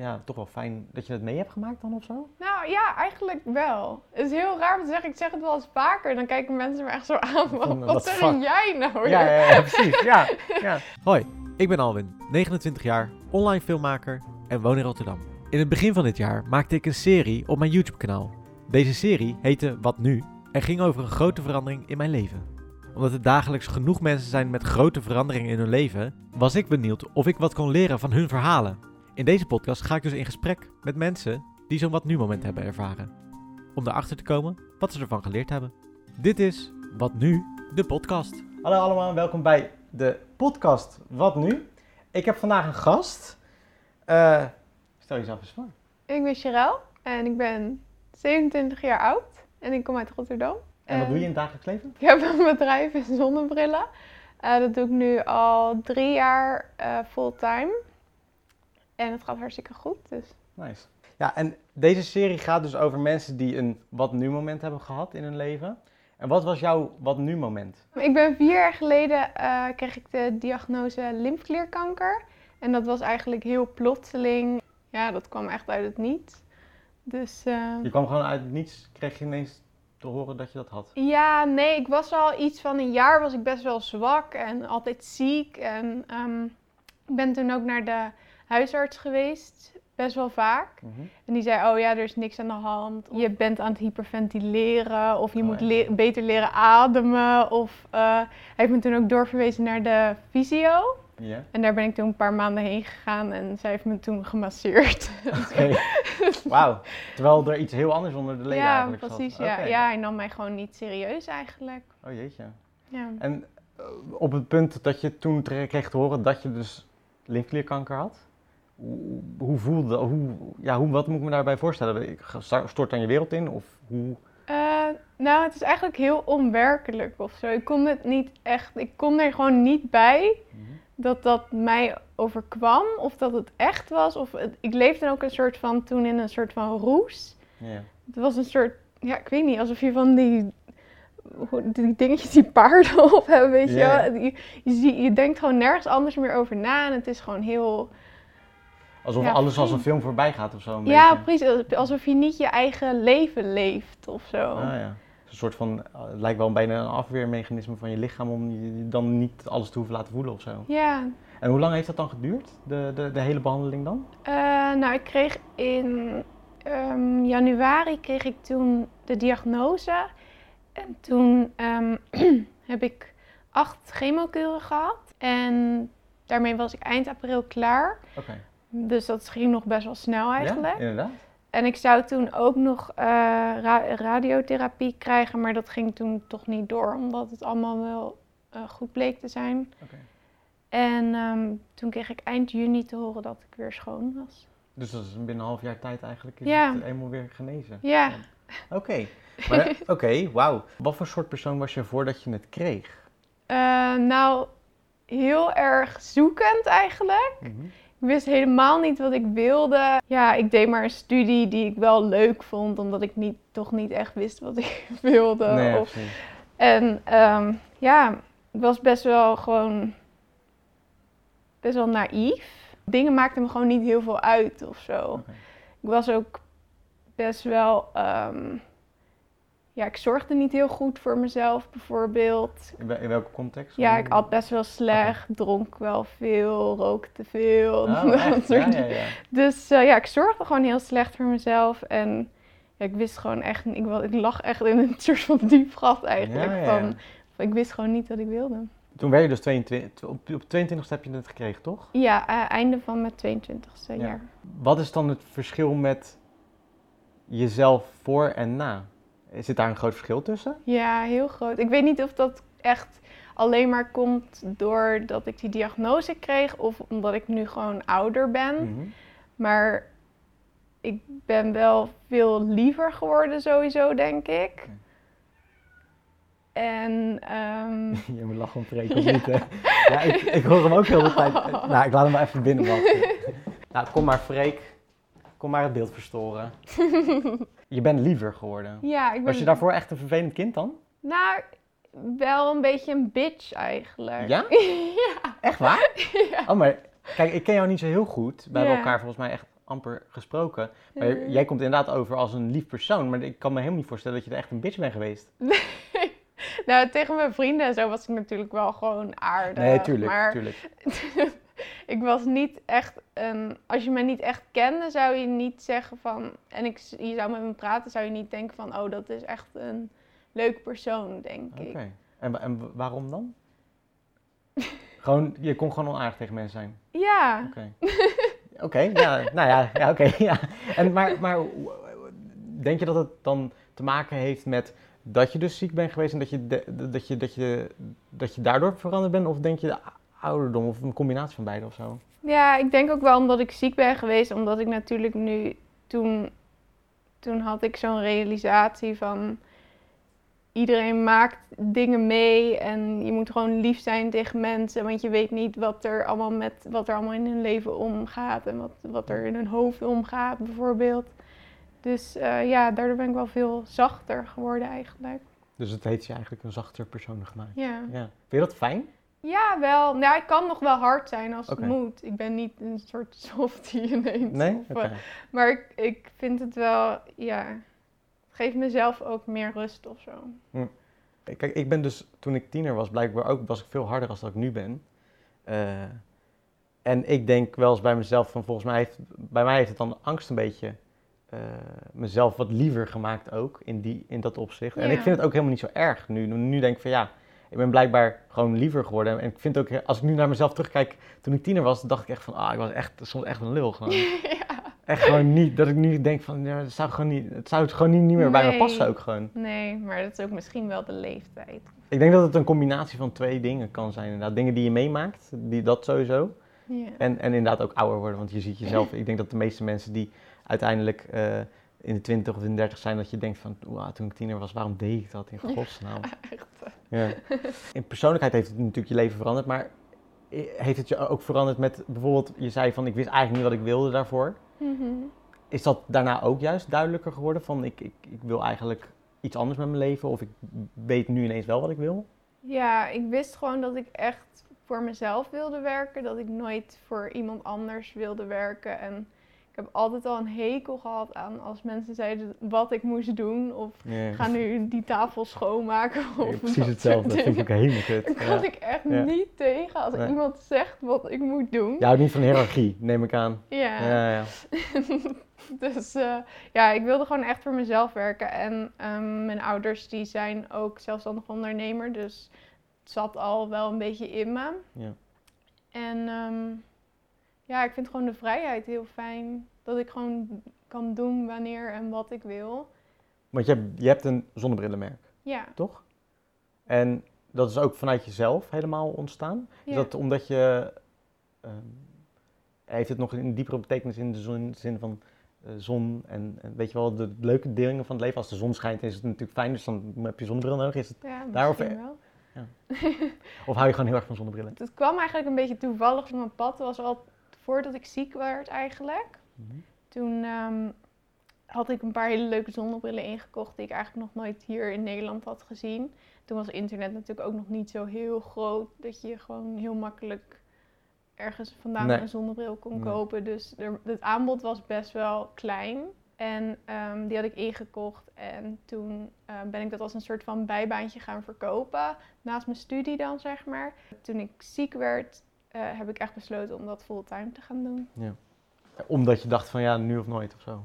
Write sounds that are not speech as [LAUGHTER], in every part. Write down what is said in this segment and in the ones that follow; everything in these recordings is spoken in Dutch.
ja, toch wel fijn dat je het mee hebt gemaakt dan of zo? Nou ja, eigenlijk wel. Het is heel raar om te zeggen, ik zeg het wel eens vaker. Dan kijken mensen me echt zo aan. Van, Wat, zeg jij nou? Ja, ja, ja, precies. Ja, [LAUGHS] ja. Hoi, ik ben Alwin, 29 jaar, online filmmaker en woon in Rotterdam. In het begin van dit jaar maakte ik een serie op mijn YouTube-kanaal. Deze serie heette Wat Nu en ging over een grote verandering in mijn leven. Omdat er dagelijks genoeg mensen zijn met grote veranderingen in hun leven, was ik benieuwd of ik wat kon leren van hun verhalen. In deze podcast ga ik dus in gesprek met mensen die zo'n Wat Nu-moment hebben ervaren. Om erachter te komen wat ze ervan geleerd hebben. Dit is Wat Nu, de podcast. Hallo allemaal, welkom bij de podcast Wat Nu? Ik heb vandaag een gast. Eh, stel jezelf eens voor. Ik ben Cheryl en ik ben 27 jaar oud. En ik kom uit Rotterdam. En wat doe je in het dagelijks leven? Ik heb een bedrijf in zonnebrillen. Eh, dat doe ik nu al drie jaar eh, fulltime. En het gaat hartstikke goed. Dus Nice. Ja, en deze serie gaat dus over mensen die een wat nu moment hebben gehad in hun leven. En wat was jouw wat nu moment? Ik ben vier jaar geleden eh, kreeg ik de diagnose lymfeklierkanker. En dat was eigenlijk heel plotseling. Ja, dat kwam echt uit het niets. Dus eh, Je kwam gewoon uit het niets, kreeg je ineens te horen dat je dat had. ja, nee, ik was al iets van een jaar was ik best wel zwak en altijd ziek. En ehm, ik ben toen ook naar de huisarts geweest, best wel vaak. Mhm. En die zei, oh ja, er is niks aan de hand. Je bent aan het hyperventileren of je Oh, moet ja. le- beter leren ademen. Of eh, hij heeft me toen ook doorverwezen naar de fysio. Ja. En daar ben ik toen een paar maanden heen gegaan en zij heeft me toen gemasseerd. [LAUGHS] Wauw. Terwijl er iets heel anders onder de leden ja, eigenlijk zat. precies. Ja. Oké. ja, hij nam mij gewoon niet serieus eigenlijk. Oh jeetje. Ja. En eh, op het punt dat je toen kreeg te horen dat je dus lymfeklierkanker had, hoe, voelde dat? Hoe, ja, hoe, wat moet ik me daarbij voorstellen? Ik Stort dan je wereld in? Of hoe? Eh, nou, het is eigenlijk heel onwerkelijk of zo. Ik kon het niet echt, ik kon er gewoon niet bij dat dat mij overkwam of dat het echt was. Of het- ik leefde ook een soort van toen in een soort van roes. Ja. Het was een soort, ja, ik weet niet, alsof je van die, die dingetjes die paarden [LAUGHS] op hebben, weet je wel. Je, je denkt gewoon nergens anders meer over na en het is gewoon heel... Alsof Ja, alles als een film voorbij gaat of zo. Een Ja, beetje. precies. Alsof je niet je eigen leven leeft of zo. Ah, ja. Een soort van, eh, het lijkt wel bijna een afweermechanisme van je lichaam om je dan niet alles te hoeven laten voelen of zo. Ja, En hoe lang heeft dat dan geduurd, de, de, de hele behandeling dan? Eh, nou, ik kreeg in ehm, januari kreeg ik toen de diagnose. En toen ehm, [CLEARS THROAT] heb ik acht chemokuren gehad. En daarmee was ik eind april klaar. Oké. Dus dat ging nog best wel snel eigenlijk. Ja, inderdaad. En ik zou toen ook nog eh, ra- radiotherapie krijgen, maar dat ging toen toch niet door, omdat het allemaal wel eh, goed bleek te zijn. Oké. En ehm, toen kreeg ik eind juni te horen dat ik weer schoon was. Dus dat is binnen een half jaar tijd eigenlijk is Ja. het eenmaal weer genezen. Ja. Oké, maar [LAUGHS] oké, wauw. Wat voor soort persoon was je voordat je het kreeg? Eh, nou, heel erg zoekend eigenlijk. Mhm. Ik wist helemaal niet wat ik wilde. Ja, ik deed maar een studie die ik wel leuk vond, omdat ik niet, toch niet echt wist wat ik [LAUGHS] wilde. nee, Of- en ehm, ja, ik was best wel gewoon best wel naïef. Dingen maakten me gewoon niet heel veel uit of zo. Ik was ook best wel. ehm, ja, ik zorgde niet heel goed voor mezelf, bijvoorbeeld. In, wel- in welke context? Ja, ik at best wel slecht, dronk wel veel, rookte veel. Oh, [LAUGHS] dat? Ja, ja, ja. Dus eh, ja, ik zorgde gewoon heel slecht voor mezelf. En ja, ik wist gewoon echt, ik, ik lag echt in een [LAUGHS] soort van diep gat eigenlijk. Van, ik wist gewoon niet wat ik wilde. Toen werd je dus 22, op, op 22 heb je het gekregen, toch? Ja, eh, einde van mijn 22e Ja. jaar. Wat is dan het verschil met jezelf voor en na? Zit daar een groot verschil tussen? Ja, heel groot. Ik weet niet of dat echt alleen maar komt doordat ik die diagnose kreeg of omdat ik nu gewoon ouder ben. Mhm. Maar ik ben wel veel liever geworden sowieso, denk ik. En ehm, [LAUGHS] Je moet lachen om Freek of niet, hè? Ja, ik, ik hoor hem ook heel de [LAUGHS] tijd. Nou, ik laat hem maar even binnen wachten. Nou, kom maar Freek. Kom maar het beeld verstoren. [LAUGHS] Je bent liever geworden. ja, ik ben... Was je daarvoor echt een vervelend kind dan? Nou, wel een beetje een bitch eigenlijk. Ja? [LAUGHS] ja. Echt waar? [LAUGHS] ja. Oh, maar kijk, ik ken jou niet zo heel goed. We hebben Ja. elkaar volgens mij echt amper gesproken. Maar Mm. jij komt inderdaad over als een lief persoon, maar ik kan me helemaal niet voorstellen dat je er echt een bitch bent geweest. [LAUGHS] nou, tegen mijn vrienden en zo was ik natuurlijk wel gewoon aardig. nee, tuurlijk, Maar tuurlijk. Ik was niet echt een... Als je me niet echt kende, zou je niet zeggen van... En ik, je zou met me praten, zou je niet denken van... Oh, dat is echt een leuke persoon, denk Oké. ik. En, wa- en wa- waarom dan? [LAUGHS] gewoon, je kon gewoon onaardig tegen mensen zijn. Ja. Oké. [LAUGHS] Oké, ja, nou ja, ja oké, [LAUGHS] ja. En maar, maar denk je dat het dan te maken heeft met dat je dus ziek bent geweest en dat je, de- dat je, dat je, dat je daardoor veranderd bent? Of denk je ouderdom of een combinatie van beide of zo? Ja, ik denk ook wel omdat ik ziek ben geweest. Omdat ik natuurlijk nu... Toen, toen had ik zo'n realisatie van... Iedereen maakt dingen mee en je moet gewoon lief zijn tegen mensen. Want je weet niet wat er allemaal, met, wat er allemaal in hun leven omgaat. En wat, wat er in hun hoofd omgaat, bijvoorbeeld. Dus eh, ja, daardoor ben ik wel veel zachter geworden eigenlijk. Dus het heeft je eigenlijk een zachter persoon gemaakt. Ja, Ja. Vind je dat fijn? Ja wel. Nou, ik kan nog wel hard zijn als het moet. Ik ben niet een soort [LAUGHS] softie ineens. Nee? Of, eh, Maar ik, ik vind het wel, ja, het geeft mezelf ook meer rust of zo. Kijk, ik ben dus, toen ik tiener was, blijkbaar ook, was ik veel harder dan dat ik nu ben. Eh, en ik denk wel eens bij mezelf van, volgens mij heeft, bij mij heeft het dan angst een beetje eh, mezelf wat liever gemaakt ook, in, die, in dat opzicht. En ik vind het ook helemaal niet zo erg nu. Nu denk ik van, ja, ik ben blijkbaar gewoon liever geworden. En ik vind ook, als ik nu naar mezelf terugkijk, toen ik tiener was, dacht ik echt van, ah, ik was echt, soms echt een lul gewoon. [LAUGHS] ja. Echt gewoon niet, dat ik nu denk van, ja, het zou gewoon niet, het zou het gewoon niet, niet meer bij me passen ook gewoon. Nee, maar dat is ook misschien wel de leeftijd. Ik denk dat het een combinatie van twee dingen kan zijn. Inderdaad, dingen die je meemaakt, die, dat sowieso. Ja. En, en inderdaad ook ouder worden, want je ziet jezelf. Ik denk dat de meeste mensen die uiteindelijk eh, in de 20 of in de 30 zijn, dat je denkt van, "Oeh, toen ik tiener was, waarom deed ik dat in [LAUGHS] godsnaam? Echt. Eh. Ja. [LAUGHS] In persoonlijkheid heeft het natuurlijk je leven veranderd, maar i- heeft het je ook veranderd met bijvoorbeeld, je zei van, ik wist eigenlijk niet wat ik wilde daarvoor. Mhm. Is dat daarna ook juist duidelijker geworden van, ik, ik, ik wil eigenlijk iets anders met mijn leven of ik weet nu ineens wel wat ik wil? Ja, ik wist gewoon dat ik echt voor mezelf wilde werken. Dat ik nooit voor iemand anders wilde werken. En heb altijd al een hekel gehad aan als mensen zeiden wat ik moest doen. Of Ja. ga nu die tafel schoonmaken. Of Ja, dat precies hetzelfde. Dat vind ik ook helemaal kut. Daar kan Ja. ik echt Ja. niet tegen als Nee. iemand zegt wat ik moet doen. Je houdt niet van hiërarchie, neem ik aan. Ja. Ja, ja. [LAUGHS] dus eh, ja, ik wilde gewoon echt voor mezelf werken. En ehm, mijn ouders die zijn ook zelfstandig ondernemer. Dus het zat al wel een beetje in me. Ja. En ehm, ja, ik vind gewoon de vrijheid heel fijn. Dat ik gewoon kan doen wanneer en wat ik wil. Want je hebt, je hebt een zonnebrillenmerk, Ja, toch? En dat is ook vanuit jezelf helemaal ontstaan. Is ja. dat omdat je... ehm, heeft het nog een diepere betekenis in de zin, zin van eh, zon en, en weet je wel, de leuke dingen van het leven? Als de zon schijnt is het natuurlijk fijn, dus dan heb je zonnebril nodig. Is het, ja daarover- misschien wel. of hou je gewoon heel erg van zonnebrillen? [LAUGHS] Het kwam eigenlijk een beetje toevallig op mijn pad. Het was al voordat ik ziek werd eigenlijk. Toen ehm, had ik een paar hele leuke zonnebrillen ingekocht die ik eigenlijk nog nooit hier in Nederland had gezien. Toen was internet natuurlijk ook nog niet zo heel groot dat je gewoon heel makkelijk ergens vandaan Nee. een zonnebril kon Nee. kopen. Dus er, het aanbod was best wel klein. En ehm, die had ik ingekocht en toen eh, ben ik dat als een soort van bijbaantje gaan verkopen. Naast mijn studie dan, zeg maar. Toen ik ziek werd, eh, heb ik echt besloten om dat fulltime te gaan doen. Omdat je dacht van ja, nu of nooit of zo.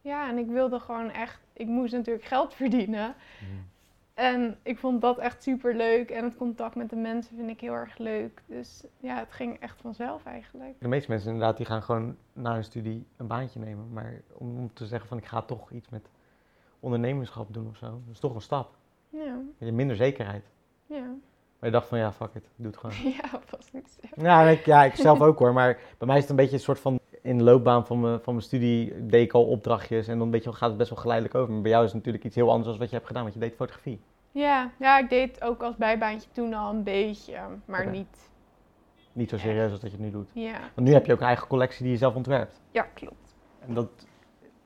Ja, en ik wilde gewoon echt, ik moest natuurlijk geld [LAUGHS] verdienen. En ik vond dat echt super leuk. En het contact met de mensen vind ik heel erg leuk. Dus ja, het ging echt vanzelf eigenlijk. De meeste mensen inderdaad, die gaan gewoon na hun studie een baantje nemen. Maar om, om te zeggen van ik ga toch iets met ondernemerschap doen of zo, dat is toch een stap. Ja, Je hebt minder zekerheid. ja. Maar je dacht van ja, fuck it, doe het gewoon. [LAUGHS] Ja, was niks. Ja, ik, ja, ik zelf ook hoor. Maar bij mij is het een beetje een soort van... In de loopbaan van mijn, van mijn studie deed ik al opdrachtjes. En dan weet je, wel, gaat het best wel geleidelijk over. Maar bij jou is het natuurlijk iets heel anders dan wat je hebt gedaan. Want je deed fotografie. Ja, ja, ik deed ook als bijbaantje toen al een beetje. Maar niet. Niet zo serieus als dat je het nu doet. Ja, Want nu heb je ook een eigen collectie die je zelf ontwerpt. ja klopt. En dat,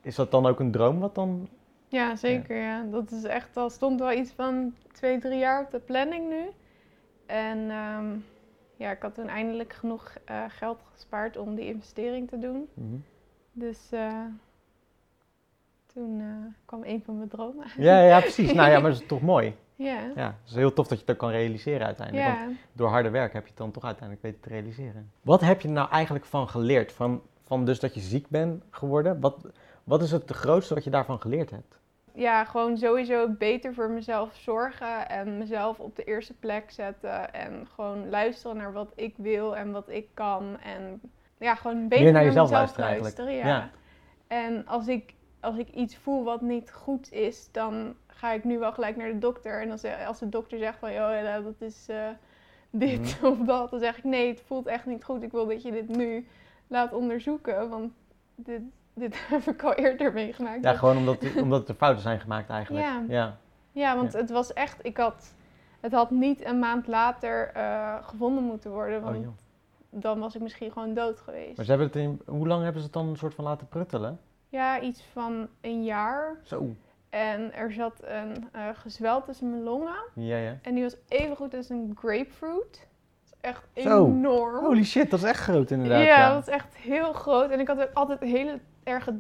is dat dan ook een droom wat dan... Ja, zeker. Ja. Dat is echt al stond wel iets van twee, drie jaar op de planning nu. En ehm, ja, ik had toen eindelijk genoeg eh, geld gespaard om die investering te doen. Mhm. Dus eh, toen eh, kwam een van mijn dromen. Ja, ja, precies. nou ja, [LAUGHS] maar dat is toch mooi. Ja. Ja, het is heel tof dat je het ook kan realiseren uiteindelijk. Want door harde werk heb je het dan toch uiteindelijk weten te realiseren. Wat heb je nou eigenlijk van geleerd? Van, van dus dat je ziek bent geworden. Wat, wat is het grootste wat je daarvan geleerd hebt? Ja, gewoon sowieso beter voor mezelf zorgen en mezelf op de eerste plek zetten. En gewoon luisteren naar wat ik wil en wat ik kan. En ja, gewoon beter Meer naar naar jezelf mezelf luisteren. Ja. Ja. En als ik, als ik iets voel wat niet goed is, dan ga ik nu wel gelijk naar de dokter. En als, als de dokter zegt van, joh, dat is eh, dit Mhm. [LAUGHS] of dat, dan zeg ik nee, het voelt echt niet goed. Ik wil dat je dit nu laat onderzoeken, want dit, dit [LAUGHS] heb ik al eerder meegemaakt. Ja, gewoon omdat, omdat er fouten zijn gemaakt eigenlijk. Ja. ja. Ja, want Ja. het was echt, ik had, het had niet een maand later eh, gevonden moeten worden, want Oh, joh. dan was ik misschien gewoon dood geweest. Maar ze hebben het in, hoe lang hebben ze het dan een soort van laten pruttelen? Ja, iets van een jaar. Zo. En er zat een eh gezwel tussen mijn longen. Ja, ja. En die was even goed als een grapefruit. Dat is echt Zo. enorm. Holy shit, dat is echt groot inderdaad. ja, dat is echt heel groot. En ik had ook altijd hele erge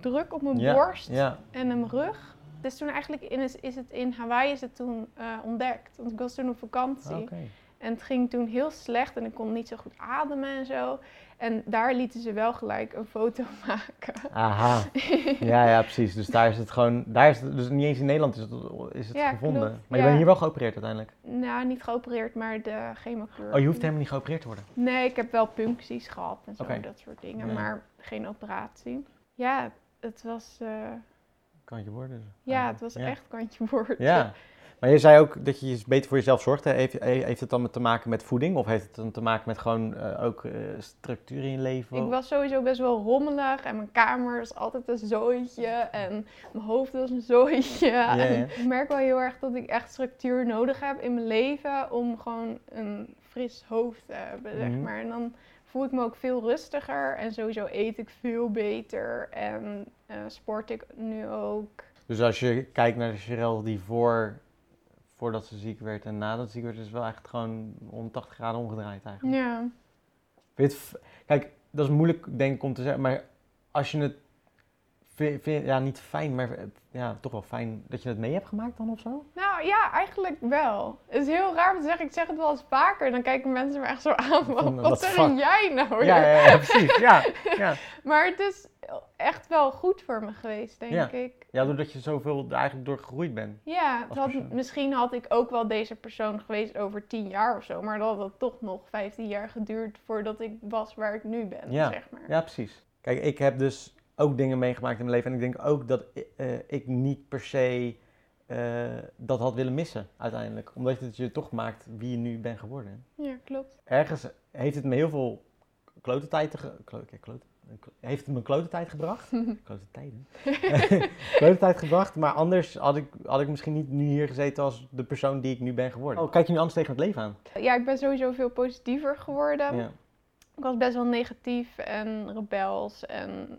druk op mijn Ja, borst Ja. en mijn rug. Dus toen eigenlijk in, is, is het in Hawaii is het toen eh, ontdekt. Want ik was toen op vakantie. Oké. En het ging toen heel slecht en ik kon niet zo goed ademen en zo. En daar lieten ze wel gelijk een foto [LAUGHS] maken. Aha. [LAUGHS] Ja, ja, precies. Dus daar is het gewoon, daar is het, dus niet eens in Nederland is het, is het Ja, gevonden. klopt. Maar je Ja. bent hier wel geopereerd uiteindelijk. Nou, niet geopereerd, maar de chemokuur. Oh, je hoeft helemaal niet geopereerd te worden. Nee, ik heb wel puncties gehad en zo, dat soort dingen. Ja. Maar geen operatie. Ja, het was, eh, Kan je worden. ja, het was echt kantje woord. Ja. [LAUGHS] Maar je zei ook dat je je beter voor jezelf zorgt. hè. Heeft, heeft het dan te maken met voeding? Of heeft het dan te maken met gewoon eh, ook eh, structuur in je leven? Ik was sowieso best wel rommelig en mijn kamer was altijd een zooitje en mijn hoofd was een zooitje. En ik merk wel heel erg dat ik echt structuur nodig heb in mijn leven om gewoon een fris hoofd te hebben, zeg Mhm. maar. En dan voel ik me ook veel rustiger en sowieso eet ik veel beter en eh, sport ik nu ook. Dus als je kijkt naar de Sherelle die voor, voordat ze ziek werd en nadat ze ziek werd, is wel echt gewoon 180 graden omgedraaid eigenlijk. Ja. F- Kijk, dat is moeilijk denk ik om te zeggen, maar als je het, vind, vind- ja niet fijn, maar het- ja toch wel fijn dat je het mee hebt gemaakt dan of zo? Nou ja, eigenlijk wel. Het is heel raar om te zeggen, ik zeg het wel eens vaker. Dan kijken mensen me echt zo aan wat the zeg jij nou? Ja, ja, ja, precies. Ja, ja. [LAUGHS] Maar het is echt wel goed voor me geweest, denk Ja. ik. ja, doordat je zoveel eigenlijk door gegroeid bent. Ja, had, misschien had ik ook wel deze persoon geweest over tien jaar of zo. Maar dan had het toch nog 15 jaar geduurd voordat ik was waar ik nu ben, Ja. zeg maar. Ja, precies. Kijk, ik heb dus ook dingen meegemaakt in mijn leven en ik denk ook dat eh, ik niet per se eh, dat had willen missen uiteindelijk. Omdat het je toch maakt wie je nu bent geworden. Ja, klopt. Ergens heeft het me heel veel klote tijd, ge- klo- ja, klote- heeft het me klote tijd gebracht. [LAUGHS] klote tijden. [LAUGHS] klote tijd gebracht, maar anders had ik, had ik misschien niet nu hier gezeten als de persoon die ik nu ben geworden. Oh, kijk je nu anders tegen het leven aan? Ja, ik ben sowieso veel positiever geworden. Ja. Ik was best wel negatief en rebels en...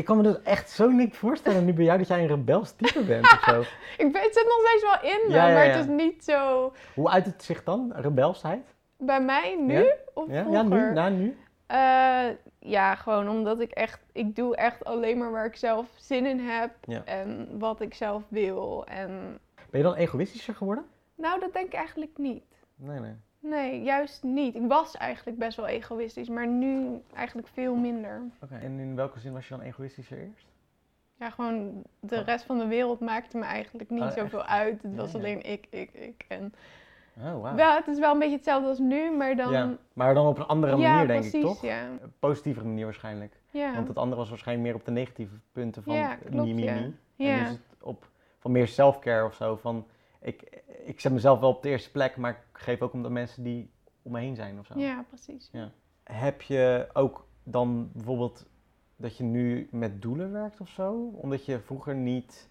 Ik kan me dus echt zo niet voorstellen nu bij jou dat jij een rebels type bent of zo. [LAUGHS] Ik ben, het zit nog steeds wel in me, Ja, ja, maar het is niet zo... Hoe uit het zich dan? Rebelsheid? Bij mij nu Ja? of Ja, vroeger? ja nu, na nu. Eh, ja, gewoon omdat ik echt... Ik doe echt alleen maar waar ik zelf zin in heb. En wat ik zelf wil. En Ben je dan egoïstischer geworden? nou, dat denk ik eigenlijk niet. Nee, nee. Nee, juist niet. Ik was eigenlijk best wel egoïstisch, maar nu eigenlijk veel minder. Oké, en in welke zin was je dan egoïstischer eerst? Ja, gewoon de rest van de wereld maakte me eigenlijk niet Oh, zoveel echt? uit. Het was ja. alleen ik, ik, ik. En Oh, wauw. wel, het is wel een beetje hetzelfde als nu, maar dan... Ja, maar dan op een andere manier, denk precies, ik, toch? ja. Een positievere manier waarschijnlijk. Ja, Want het andere was waarschijnlijk meer op de negatieve punten van Ja, klopt, ja. En dus op van meer self-care of zo. Van, ik, ik zet mezelf wel op de eerste plek, maar ik geef ook om de mensen die om me heen zijn of zo. ja, precies. Ja. Heb je ook dan bijvoorbeeld dat je nu met doelen werkt of zo? Omdat je vroeger niet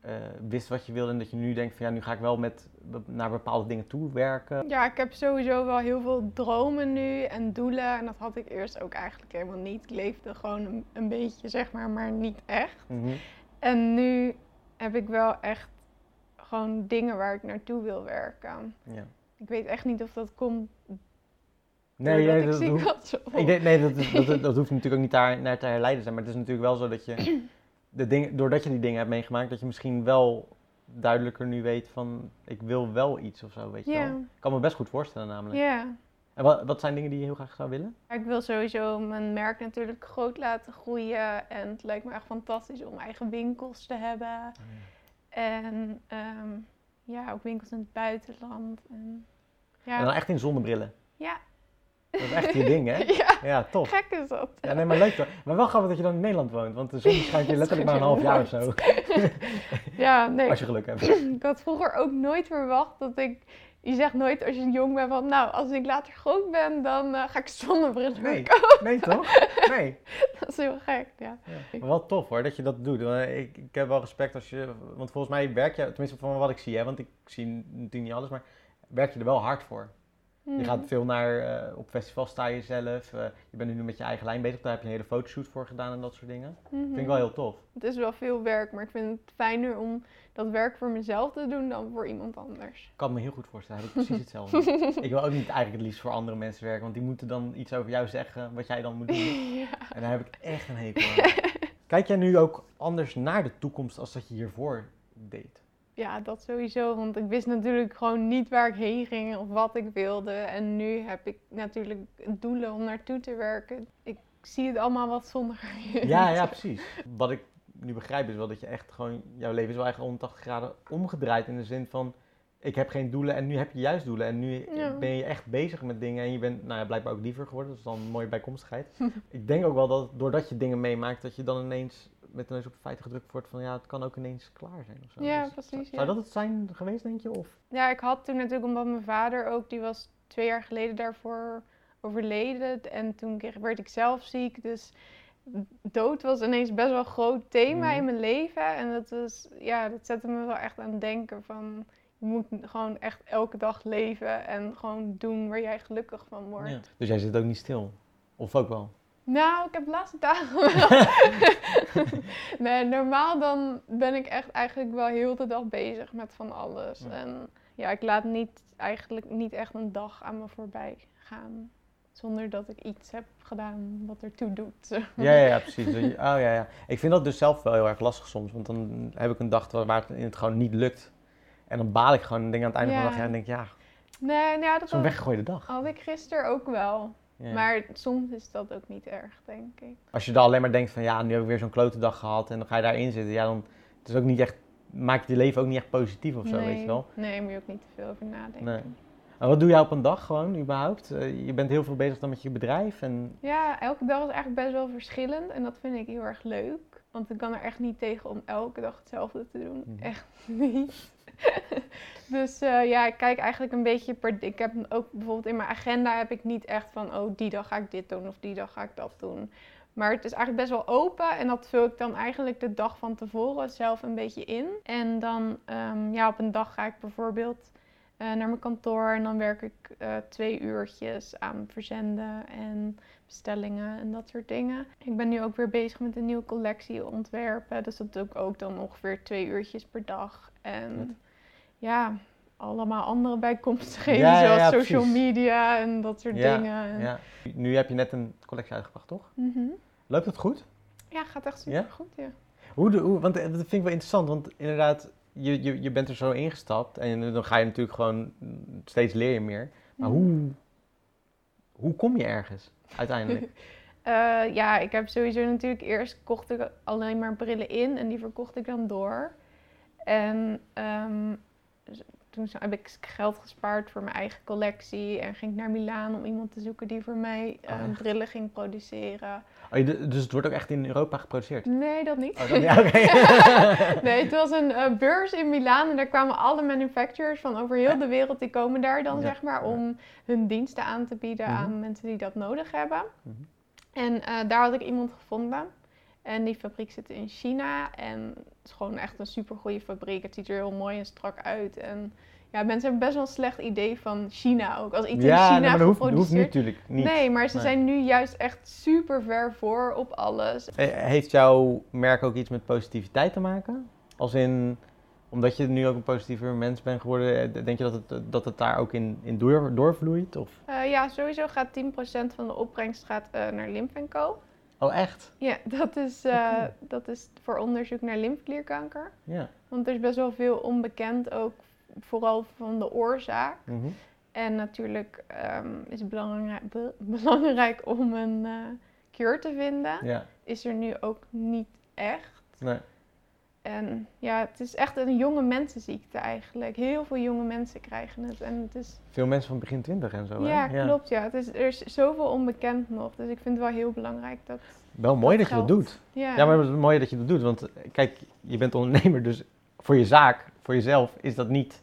eh, wist wat je wilde en dat je nu denkt van ja, nu ga ik wel met, naar bepaalde dingen toe werken. Ja, ik heb sowieso wel heel veel dromen nu en doelen. En dat had ik eerst ook eigenlijk helemaal niet. Ik leefde gewoon een, een beetje, zeg maar, maar niet echt. Mhm. En nu heb ik wel echt gewoon dingen waar ik naartoe wil werken. ja. Ik weet echt niet of dat komt Nee, dat, hoeft- ik denk, nee dat, is- dat, [LAUGHS] dat, hoeft natuurlijk ook niet daar, naar te herleiden zijn. Maar het is natuurlijk wel zo dat je, [CLEARS THROAT] de dingen, doordat je die dingen hebt meegemaakt, dat je misschien wel duidelijker nu weet van, ik wil wel iets of zo, weet je wel. Ik kan me best goed voorstellen namelijk. Ja. En wat, wat zijn dingen die je heel graag zou willen? Ik wil sowieso mijn merk natuurlijk groot laten groeien. En het lijkt me echt fantastisch om eigen winkels te hebben. En ehm, ja, ook winkels in het buitenland. En, ja. En dan echt in zonnebrillen. ja. Dat is echt je ding, hè? [LAUGHS] ja, Ja, tof. gek is dat. Ja, nee, maar leuk toch? Maar wel grappig dat je dan in Nederland woont, want de zon [LAUGHS] schijnt hier letterlijk maar een half jaar of zo. [LAUGHS] Ja, nee. Als je geluk hebt. [CLEARS THROAT] Ik had vroeger ook nooit verwacht dat ik... Je zegt nooit als je jong bent van... Nou, als ik later groot ben, dan eh, ga ik zonnebrillen Nee, kopen. nee toch? [LAUGHS] Nee. Dat is heel gek, ja. Maar wel tof hoor, dat je dat doet. Want Ik, ik heb wel respect als je, want volgens mij werk je, tenminste van wat ik zie, hè, want ik zie natuurlijk niet alles, maar werk je er wel hard voor. Je gaat veel naar, eh, op festivals sta je zelf, eh, je bent nu met je eigen lijn bezig, daar heb je een hele fotoshoot voor gedaan en dat soort dingen. Mhm. Vind ik wel heel tof. Het is wel veel werk, maar ik vind het fijner om dat werk voor mezelf te doen dan voor iemand anders. Ik kan me heel goed voorstellen, heb ik precies hetzelfde. [LAUGHS] ik wil ook niet eigenlijk het liefst voor andere mensen werken, want die moeten dan iets over jou zeggen wat jij dan moet doen. [LAUGHS] ja. En daar heb ik echt een hekel aan. [LAUGHS] Kijk jij nu ook anders naar de toekomst als dat je hiervoor deed? Ja, dat sowieso. Want ik wist natuurlijk gewoon niet waar ik heen ging of wat ik wilde. En nu heb ik natuurlijk doelen om naartoe te werken. Ik zie het allemaal wat zonniger. Ja, ja, precies. Wat ik nu begrijp is wel dat je echt gewoon, jouw leven is wel echt 180 graden omgedraaid in de zin van, ik heb geen doelen en nu heb je juist doelen. En nu Ja. ben je echt bezig met dingen en je bent nou ja, blijkbaar ook liever geworden. Dat is dan een mooie bijkomstigheid. [LAUGHS] ik denk ook wel dat doordat je dingen meemaakt, dat je dan ineens met de neus op de feiten gedrukt wordt van, ja, het kan ook ineens klaar zijn of zo. Ja, Dus precies, Zou, ja. dat het zijn geweest, denk je? Of? Ja, ik had toen natuurlijk, omdat mijn vader ook, die was twee jaar geleden daarvoor overleden. En toen kreeg, werd ik zelf ziek. Dus dood was ineens best wel een groot thema Mhm. in mijn leven. En dat, was, ja, dat zette me wel echt aan het denken van... Je moet gewoon echt elke dag leven en gewoon doen waar jij gelukkig van wordt. Ja. Dus jij zit ook niet stil? Of ook wel? Nou, ik heb de laatste dagen [LAUGHS] wel. [LAUGHS] nee, normaal dan ben ik echt eigenlijk wel heel de dag bezig met van alles. Ja. En ja, ik laat niet, eigenlijk niet echt een dag aan me voorbij gaan. Zonder dat ik iets heb gedaan wat ertoe doet. [LAUGHS] Ja, ja, ja, precies. Oh ja, ja. Ik vind dat dus zelf wel heel erg lastig soms. Want dan heb ik een dag waar het in het gewoon niet lukt. En dan baal ik gewoon en denk aan het einde van de dag ja, en denk ik, ja, Nee, nou ja, dat zo'n had, weggegooide dag. had ik gisteren ook wel. Ja. Maar soms is dat ook niet erg, denk ik. Als je dan alleen maar denkt van ja, nu heb ik weer zo'n klote dag gehad en dan ga je daarin zitten. Ja, dan het is ook niet echt, maakt je leven ook niet echt positief of zo, nee, weet je wel. Nee, moet je ook niet te veel over nadenken. Nee. En wat doe jij op een dag gewoon, überhaupt? Eh, je bent heel veel bezig dan met je bedrijf en... Ja, elke dag is eigenlijk best wel verschillend en dat vind ik heel erg leuk. Want ik kan er echt niet tegen om elke dag hetzelfde te doen. Mhm. Echt niet. [LAUGHS] dus eh, ja, ik kijk eigenlijk een beetje per... Ik heb ook bijvoorbeeld in mijn agenda heb ik niet echt van... Oh, die dag ga ik dit doen of die dag ga ik dat doen. Maar het is eigenlijk best wel open en dat vul ik dan eigenlijk de dag van tevoren zelf een beetje in. En dan, ehm, ja, op een dag ga ik bijvoorbeeld eh, naar mijn kantoor en dan werk ik eh, twee uurtjes aan verzenden en bestellingen en dat soort dingen. Ik ben nu ook weer bezig met een nieuwe collectie ontwerpen, dus dat doe ik ook dan ongeveer twee uurtjes per dag. En ja, allemaal andere bijkomstigheden, Ja, zoals ja, social media en dat soort dingen. En- Ja. Nu heb je net een collectie uitgebracht, toch? Mhm. Loopt het goed? Ja, gaat echt super goed, ja. Hoe, de- hoe, want eh, dat vind ik wel interessant, want inderdaad, je, je, je bent er zo ingestapt en dan ga je natuurlijk gewoon, mm, steeds leer je meer. Maar Mhm. hoe, hoe kom je ergens uiteindelijk? [LAUGHS] Eh, ja, ik heb sowieso natuurlijk eerst kocht ik alleen maar brillen in en die verkocht ik dan door. En ehm, toen heb ik geld gespaard voor mijn eigen collectie en ging ik naar Milaan om iemand te zoeken die voor mij eh, Oh, brillen ging produceren. Oh, je dus het wordt ook echt in Europa geproduceerd? Nee, dat niet. Oh, dat, ja, [LAUGHS] oké. [LAUGHS] nee, het was een eh, beurs in Milaan en daar kwamen alle manufacturers van over heel de wereld, die komen daar dan Ja, zeg maar om hun diensten aan te bieden Mhm. aan mensen die dat nodig hebben. Mhm. En eh, daar had ik iemand gevonden. En die fabriek zit in China en het is gewoon echt een super goede fabriek. Het ziet er heel mooi en strak uit. En ja, mensen hebben best wel een slecht idee van China ook. Als iets in China nee, maar dat hoeft, nu natuurlijk niet. Nee, maar ze Nee. zijn nu juist echt super ver voor op alles. Eh, Heeft jouw merk ook iets met positiviteit te maken? Als in, omdat je nu ook een positiever mens bent geworden, eh, denk je dat het, dat het daar ook in, in door, doorvloeit? Of? Eh, ja, sowieso gaat 10% van de opbrengst gaat, eh, naar Co. Oh, echt? Ja, dat is, eh, Oké. dat is voor onderzoek naar lymfeklierkanker. Ja. Want er is best wel veel onbekend, ook vooral van de oorzaak. Mhm. En natuurlijk ehm, is het belangrijk, be- [LAUGHS] belangrijk om een eh cure te vinden. Ja, Is er nu ook niet echt. nee. En ja, het is echt een jonge mensenziekte eigenlijk. Heel veel jonge mensen krijgen het. En het is, Veel mensen van begin 20 en zo. hè? ja, klopt. Ja. Het is, er is zoveel onbekend nog. Dus ik vind het wel heel belangrijk dat. Wel mooi dat, Dat je dat doet. Ja, Ja, maar het is mooi dat je dat doet. Want eh, kijk, je bent ondernemer, dus voor je zaak, voor jezelf, is dat niet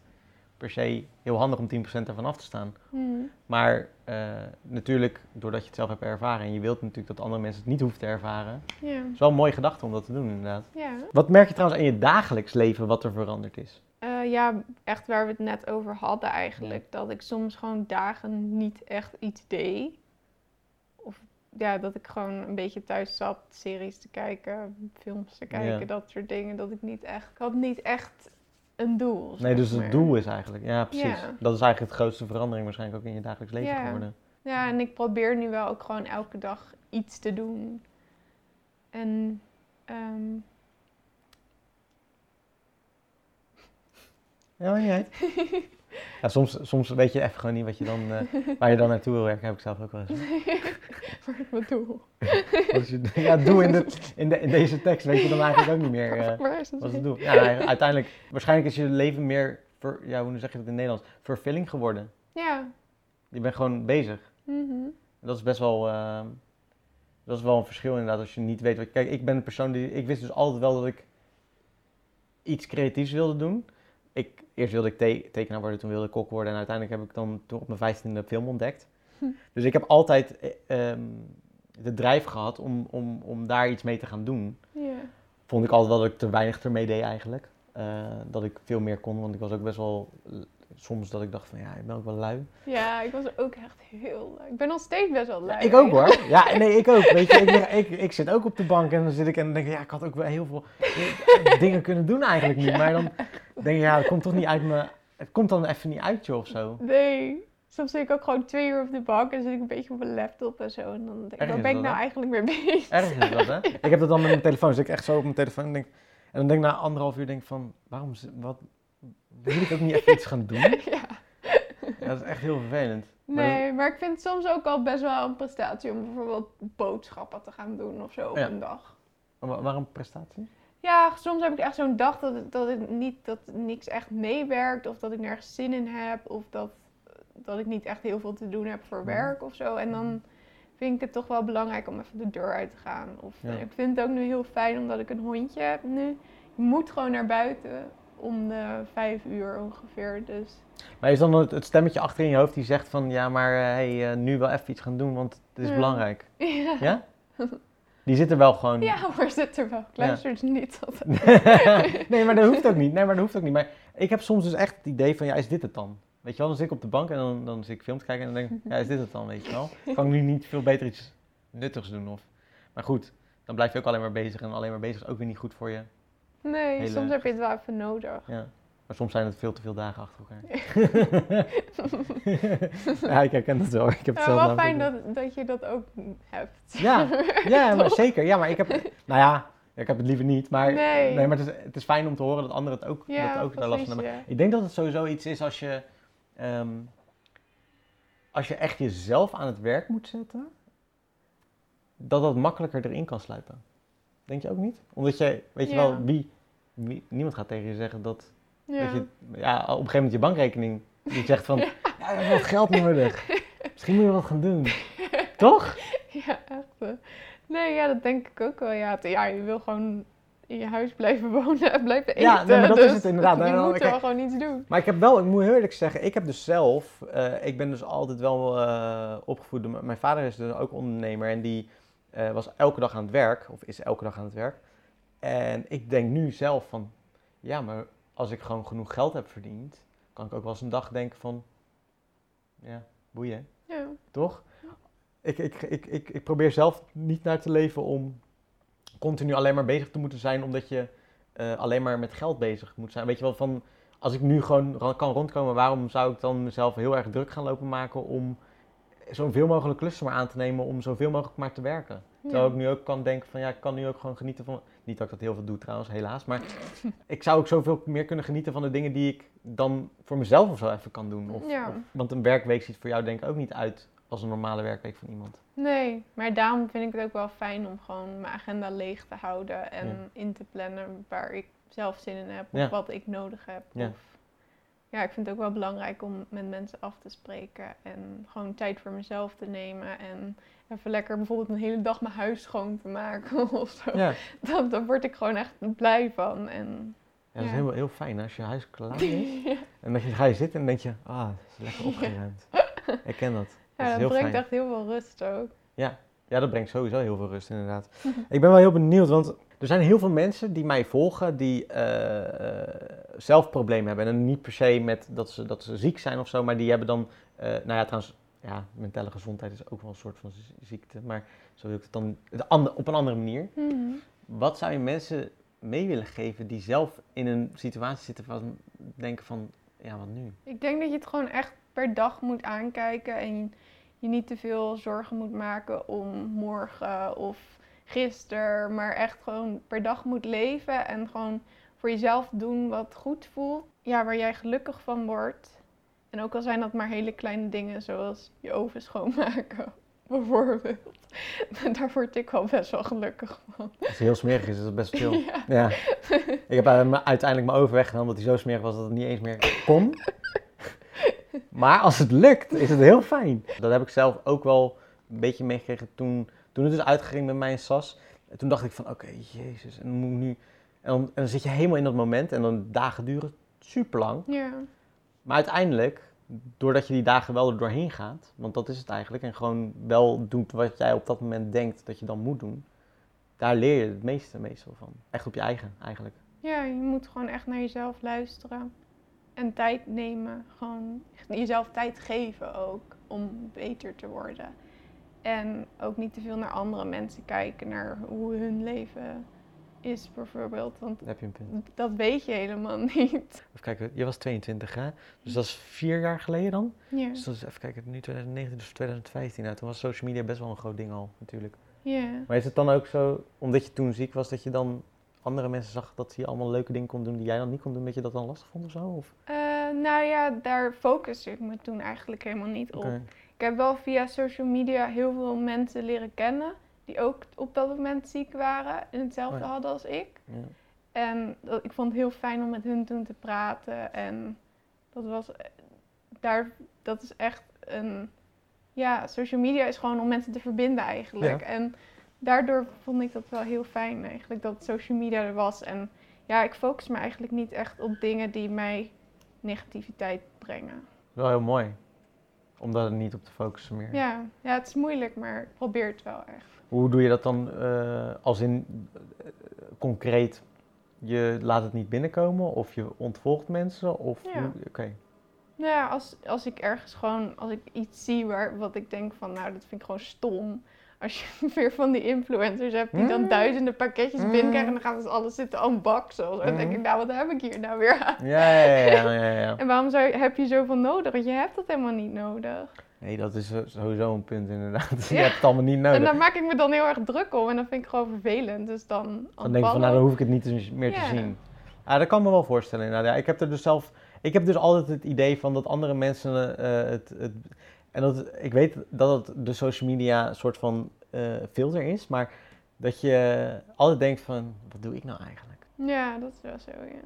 per se heel handig om 10% ervan af te staan. Hmm. Maar eh, natuurlijk, doordat je het zelf hebt ervaren en je wilt natuurlijk dat andere mensen het niet hoeven te ervaren, het is wel een mooie gedachte om dat te doen, inderdaad. Wat merk je trouwens in je dagelijks leven wat er veranderd is? Eh, ja, echt waar we het net over hadden eigenlijk. Dat ik soms gewoon dagen niet echt iets deed. Of ja, dat ik gewoon een beetje thuis zat, series te kijken, films te kijken, Ja. dat soort dingen. Dat ik niet echt, ik had niet echt een doel. Nee, dus het doel is eigenlijk, ja precies. Ja. Dat is eigenlijk het grootste verandering waarschijnlijk ook in je dagelijks leven Ja. geworden. Ja, en ik probeer nu wel ook gewoon elke dag iets te doen. En ehm, Ja, uit. [LAUGHS] [LAUGHS] ja, soms, soms weet je even gewoon niet wat je dan, eh, waar je dan naartoe wil werken, heb ik zelf ook wel eens. [LAUGHS] [LAUGHS] wat is mijn doel? Ja, doe in, de, in, de, in deze tekst weet je dan eigenlijk ook niet meer eh, Waar is het? wat het doel. Ja, uiteindelijk, waarschijnlijk is je leven meer, ver, ja, hoe zeg je dat in het Nederlands, vervulling geworden. Ja. Je bent gewoon bezig. mhm. Dat is best wel, eh, dat is wel een verschil inderdaad als je niet weet wat. Kijk, ik ben een persoon die, ik wist dus altijd wel dat ik iets creatiefs wilde doen. Ik, eerst wilde ik te- tekenaar worden, toen wilde ik kok worden en uiteindelijk heb ik dan toen op mijn vijftiende film ontdekt. Hm. Dus ik heb altijd eh, ehm, de drijf gehad om, om, om daar iets mee te gaan doen. Vond ik altijd wel dat ik te weinig ermee deed eigenlijk. Eh, dat ik veel meer kon, want ik was ook best wel eh, soms dat ik dacht van ja, ik ben ook wel lui. Ja, ik was ook echt heel lui. Ik ben nog steeds best wel lui. ik ook hoor. Ja, nee, ik ook. Weet je, ik, ik, ik zit ook op de bank en dan zit ik en dan denk ik, ja, ik had ook wel heel veel dingen kunnen doen eigenlijk niet. Maar dan denk ik, ja, het komt toch niet uit me. Het komt dan even niet uit je of zo. Nee. Soms zit ik ook gewoon twee uur op de bank en zit ik een beetje op mijn laptop en zo. En dan denk ik, waar ben ik nou hè? eigenlijk mee bezig? Erg is dat, hè? [LAUGHS] Ik heb dat dan met mijn telefoon. Zit ik echt zo op mijn telefoon en denk, en dan denk ik na anderhalf uur denk van, waarom, wat, wil ik ook niet even iets gaan doen? [LAUGHS] ja. Ja, dat is echt heel vervelend. Maar Nee, maar ik vind het soms ook al best wel een prestatie om bijvoorbeeld boodschappen te gaan doen of zo op Ja. een dag. waarom prestatie? Ja, soms heb ik echt zo'n dag dat, het- dat, het niet, dat niks echt meewerkt. Of dat ik nergens zin in heb. Of dat, dat ik niet echt heel veel te doen heb voor werk of zo. En dan vind ik het toch wel belangrijk om even de deur uit te gaan. Of Ja. ik vind het ook nu heel fijn omdat ik een hondje heb nu. Je moet gewoon naar buiten om de vijf uur ongeveer. Dus Maar is dan het, het stemmetje achter in je hoofd die zegt van, ja, maar eh, hey, eh, nu wel even iets gaan doen, want het is Ja. belangrijk. [LAUGHS] ja. Ja? [LAUGHS] Die zit er wel gewoon. Ja, maar zit er wel. Ik luister dus niet altijd. [LAUGHS] nee, maar dat hoeft ook niet. Nee, maar dat hoeft ook niet. Maar ik heb soms dus echt het idee van, ja, is dit het dan? Weet je wel, dan zit ik op de bank en dan, dan zit ik film te kijken en dan denk ik, ja, is dit het dan, weet je wel? Kan ik nu niet veel beter iets nuttigs doen? Of... Maar goed, dan blijf je ook alleen maar bezig en alleen maar bezig is ook weer niet goed voor je. Nee, Hele- soms heb je het wel even nodig. Ja. Maar soms zijn het veel te veel dagen achter elkaar. [LAUGHS] [LAUGHS] ja, ik herken het wel. Ik heb het Ja, zelf wel fijn dat, dat je dat ook hebt. Ja, [LAUGHS] ja maar zeker. Ja, maar ik heb... Nou ja, ik heb het liever niet. Maar, Nee. maar het, is, het is fijn om te horen dat anderen het ook, Ja, dat ook daar last van hebben. ja. Ik denk dat het sowieso iets is als je... ehm, als je echt jezelf aan het werk moet zetten... Dat dat makkelijker erin kan sluipen. Denk je ook niet? Omdat je... Weet je wel, wie, wie... Niemand gaat tegen je zeggen dat... Ja. Dat je, ja, op een gegeven moment je bankrekening... Die zegt van... [LAUGHS] Ja, ik heb wat geld nodig. Misschien moet je wat gaan doen. [LAUGHS] Toch? Ja, echt. eh. Nee, ja, dat denk ik ook wel. Ja, ja je wil gewoon in je huis blijven [LAUGHS] wonen en blijven eten. Ja, nee, maar dat dus is het inderdaad. Je Nou, moet wel gewoon iets doen. Maar ik heb wel, ik moet heel eerlijk zeggen, ik heb dus zelf, eh, ik ben dus altijd wel eh, opgevoed. door Mijn vader is dus ook ondernemer en die was elke dag aan het werk, of is elke dag aan het werk. En ik denk nu zelf van, ja, maar als ik gewoon genoeg geld heb verdiend, kan ik ook wel eens een dag denken van, ja, boeien, Ja. toch? Ik, ik, ik, ik, ik probeer zelf niet naar te leven om continu alleen maar bezig te moeten zijn, omdat je eh, alleen maar met geld bezig moet zijn. Weet je wel, van als ik nu gewoon kan rondkomen, waarom zou ik dan mezelf heel erg druk gaan lopen maken om zoveel mogelijk klussen maar aan te nemen om zoveel mogelijk maar te werken? Terwijl Ja. ik nu ook kan denken van ja, ik kan nu ook gewoon genieten van. Niet dat ik dat heel veel doe trouwens, helaas. Maar ik zou ook zoveel meer kunnen genieten van de dingen die ik dan voor mezelf of zo even kan doen. Of, Ja. of- want een werkweek ziet voor jou denk ik ook niet uit als een normale werkweek van iemand. Nee, maar daarom vind ik het ook wel fijn om gewoon mijn agenda leeg te houden en Ja. in te plannen waar ik zelf zin in heb of Ja. wat ik nodig heb. Ja. Of, ja, ik vind het ook wel belangrijk om met mensen af te spreken en gewoon tijd voor mezelf te nemen en even lekker bijvoorbeeld een hele dag mijn huis schoon te maken [LAUGHS] of zo. Ja, Dan, daar word ik gewoon echt blij van. En, ja dat is Ja. heel, heel fijn als je huis klaar [LAUGHS] is. En dan ga je zitten en denk je, ah, het is lekker opgeruimd. Ik ken dat. [LAUGHS] Dat ja, dat heel brengt fijn. echt heel veel rust ook. Ja, dat brengt sowieso heel veel rust inderdaad. ik ben wel heel benieuwd, want er zijn heel veel mensen die mij volgen die eh, zelf problemen hebben. En niet per se met dat ze, dat ze ziek zijn of zo, maar die hebben dan, eh, nou ja trouwens, ja, mentale gezondheid is ook wel een soort van ziekte, maar zo wil ik het dan op een andere manier. Mhm. Wat zou je mensen mee willen geven die zelf in een situatie zitten van denken van, ja wat nu? Ik denk dat je het gewoon echt per dag moet aankijken en je, je niet te veel zorgen moet maken om morgen of gisteren, maar echt gewoon per dag moet leven en gewoon voor jezelf doen wat goed voelt. Ja, waar jij gelukkig van wordt. En ook al zijn dat maar hele kleine dingen zoals je oven schoonmaken, [LAUGHS] bijvoorbeeld. [LAUGHS] Daar word ik wel best wel gelukkig van. Als het heel smerig is, is het best veel. [LAUGHS] Ja. Ja. Ik heb uiteindelijk mijn oven weggenomen omdat hij zo smerig was dat het niet eens meer kon. Maar als het lukt, is het heel fijn. Dat heb ik zelf ook wel een beetje meegekregen toen, toen het dus uitging met mijn SAS. En toen dacht ik van, oké, jezus, en dan moet ik nu... En dan, en dan zit je helemaal in dat moment en dan dagen duren super lang. Ja, Maar uiteindelijk, doordat je die dagen wel er doorheen gaat, want dat is het eigenlijk, en gewoon wel doet wat jij op dat moment denkt dat je dan moet doen, daar leer je het meeste meestal van. Echt op je eigen, eigenlijk. Ja, je moet gewoon echt naar jezelf luisteren. En tijd nemen. Gewoon jezelf tijd geven ook. Om beter te worden. En ook niet te veel naar andere mensen kijken. Naar hoe hun leven is bijvoorbeeld. Want heb je een punt. dat weet je helemaal [LAUGHS] niet. Even kijken, je was 22 hè? Dus dat is vier jaar geleden dan? Ja. Dus dat is, even kijken, nu 2019, dus 2015. Nou, toen was social media best wel een groot ding al, natuurlijk. Ja. Maar is het dan ook zo, omdat je toen ziek was, dat je dan andere mensen zag dat je allemaal leuke dingen kon doen die jij dan niet kon doen, dat je dat dan lastig vond of zo? Of? Eh, nou ja, daar focuste ik me toen eigenlijk helemaal niet op. Ik heb wel via social media heel veel mensen leren kennen. Die ook op dat moment ziek waren. En hetzelfde Oh ja. hadden als ik. Ja. En dat, ik vond het heel fijn om met hun toen te praten. En dat was eh, daar, dat is echt een. Ja, social media is gewoon om mensen te verbinden eigenlijk. Ja. En daardoor vond ik dat wel heel fijn eigenlijk dat social media er was. En ja, ik focus me eigenlijk niet echt op dingen die mij negativiteit brengen. Wel heel mooi. Om daar niet op te focussen meer. Ja, ja, het is moeilijk, maar ik probeer het wel echt. Hoe doe je dat dan eh, als in eh, concreet? Je laat het niet binnenkomen of je ontvolgt mensen? Of Ja. hoe- Oké. Nou ja, als, als ik ergens gewoon, als ik iets zie waar, wat ik denk van, nou, dat vind ik gewoon stom. Als je [LAUGHS] weer van die influencers hebt die dan Mm. duizenden pakketjes Mm. binnenkrijgen en dan gaan ze alles zitten unboxen. zo. Dan denk ik, Mm. nou, wat heb ik hier nou weer aan? Ja, ja, ja, ja, ja. [LAUGHS] En waarom zou, heb je zoveel nodig? Want je hebt dat helemaal niet nodig. Nee, dat is sowieso een punt inderdaad. [LAUGHS] Je Ja. hebt het allemaal niet En nodig. daar maak ik me dan heel erg druk om en dat vind ik gewoon vervelend. Dus dan Dan denk unfollow. van, nou dan hoef ik het niet meer te Ja. zien. Ja, dat kan me wel voorstellen inderdaad. Ja, ik heb er dus zelf, ik heb dus altijd het idee van dat andere mensen eh, het, het, en dat, ik weet dat het de social media een soort van eh, filter is, maar dat je altijd denkt van, wat doe ik nou eigenlijk? Ja, dat is wel zo, ja.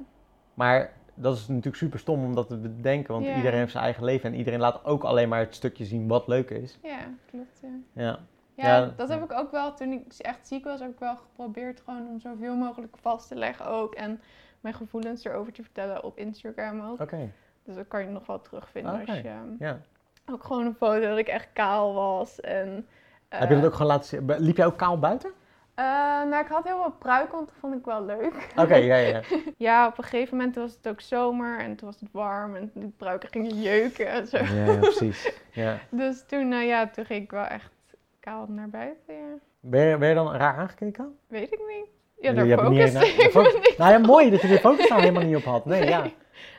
Maar dat is natuurlijk super stom om dat te bedenken, want Ja. iedereen heeft zijn eigen leven en iedereen laat ook alleen maar het stukje zien wat leuk is. Ja, klopt, ja. Ja, Ja, Ja, dat heb ik ook wel. Toen ik echt ziek was, heb ik wel geprobeerd gewoon om zoveel mogelijk vast te leggen ook. En mijn gevoelens erover te vertellen op Instagram ook. oké. Dus dat kan je nog wel terugvinden als je... ehm, Ja. Ook gewoon een foto dat ik echt kaal was. En, Heb je dat eh, ook gewoon laten zien? Liep jij ook kaal buiten? eh, nou, ik had heel veel pruik, want dat vond ik wel leuk. Oké, ja, ja, ja. [LAUGHS] Ja, op een gegeven moment was het ook zomer en toen was het warm en die pruiken gingen jeuken en zo. Ja, ja, precies. [LAUGHS] Ja. Dus toen, eh, ja, toen ging ik wel echt kaal naar buiten, ja. Ben, je, ben je dan raar aangekeken? Weet ik niet. Ja, daar focuste [LAUGHS] ik fo- me niet Nou ja, mooi dat je de focus daar helemaal niet op had. Nee, ja. Nee,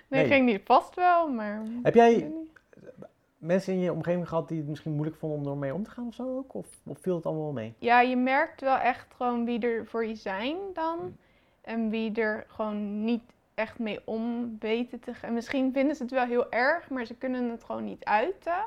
Nee. ging niet vast wel, maar... Heb jij. Mensen in je omgeving gehad die het misschien moeilijk vonden om ermee om te gaan of zo ook? Of, of viel het allemaal wel mee? Ja, je merkt wel echt gewoon wie er voor je zijn dan. En wie er gewoon niet echt mee om weten te gaan. Misschien vinden ze het wel heel erg, maar ze kunnen het gewoon niet uiten.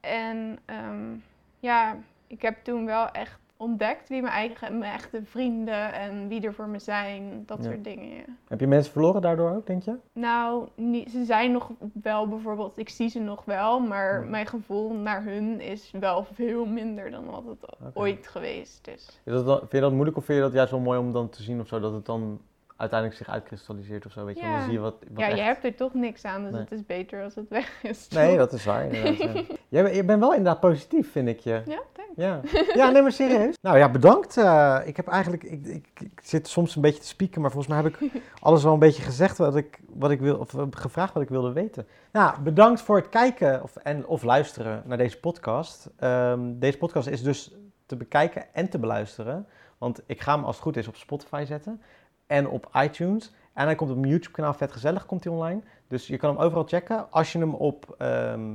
En ehm, ja, ik heb toen wel echt ontdekt wie mijn eigen, mijn echte vrienden en wie er voor me zijn. Dat Ja. soort dingen, ja. Heb je mensen verloren daardoor ook, denk je? Nou, niet, ze zijn nog wel bijvoorbeeld, ik zie ze nog wel, maar Ja. mijn gevoel naar hun is wel veel minder dan wat het ooit geweest is. Is dat dan, vind je dat moeilijk of vind je dat juist wel mooi om dan te zien of zo? Dat het dan uiteindelijk zich uitkristalliseert of zo, weet je? Ja. Dan zie je wat, wat Ja, echt... je hebt er toch niks aan, dus Nee. het is beter als het weg is. Nee, dat is waar inderdaad. ja. [LAUGHS] Je bent wel inderdaad positief, vind ik je. Ja, thanks. Ja, ja nee, maar serieus. [LAUGHS] Nou ja, bedankt. Eh, ik heb eigenlijk, ik, ik, ik zit soms een beetje te spieken, maar volgens mij heb ik [LAUGHS] alles wel een beetje gezegd wat ik, wat ik wil, of eh, gevraagd wat ik wilde weten. Nou, bedankt voor het kijken of, en, of luisteren naar deze podcast. Ehm, deze podcast is dus te bekijken en te beluisteren, want ik ga hem als het goed is op Spotify zetten en op iTunes. En hij komt op mijn YouTube kanaal Vet Gezellig, komt hij online. Dus je kan hem overal checken. Als je hem op, ehm,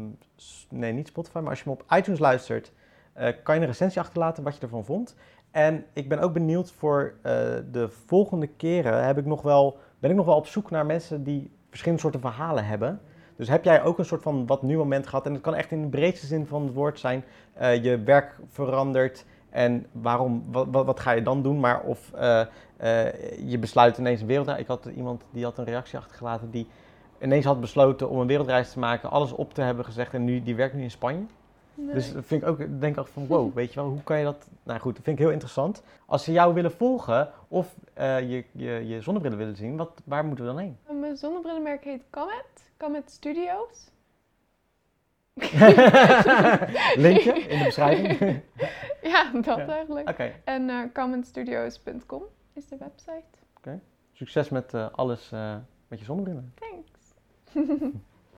nee niet Spotify, maar als je hem op iTunes luistert, eh, kan je een recensie achterlaten wat je ervan vond. En ik ben ook benieuwd voor eh, de volgende keren heb ik nog wel, ben ik nog wel op zoek naar mensen die verschillende soorten verhalen hebben. Dus heb jij ook een soort van wat nu moment gehad? En het kan echt in de breedste zin van het woord zijn. eh, je werk verandert en waarom, wat, wat, wat ga je dan doen? Maar of eh, eh, je besluit ineens een wereldreis. Ik had iemand die had een reactie achtergelaten die ineens had besloten om een wereldreis te maken, alles op te hebben gezegd en nu, die werkt nu in Spanje. Nee. Dus dat vind ik ook, denk ik van wow, [LAUGHS] weet je wel, hoe kan je dat? Nou goed, dat vind ik heel interessant. Als ze jou willen volgen of eh, je, je, je zonnebrillen willen zien, wat, waar moeten we dan heen? Mijn zonnebrillenmerk heet Comet. Comet Studios. [LAUGHS] Linkje in de beschrijving. [LAUGHS] Ja, dat Ja. eigenlijk. Oké, En cometstudios.com is de website. succes met eh, alles eh, met je zonnebrillen. Thanks. [LAUGHS]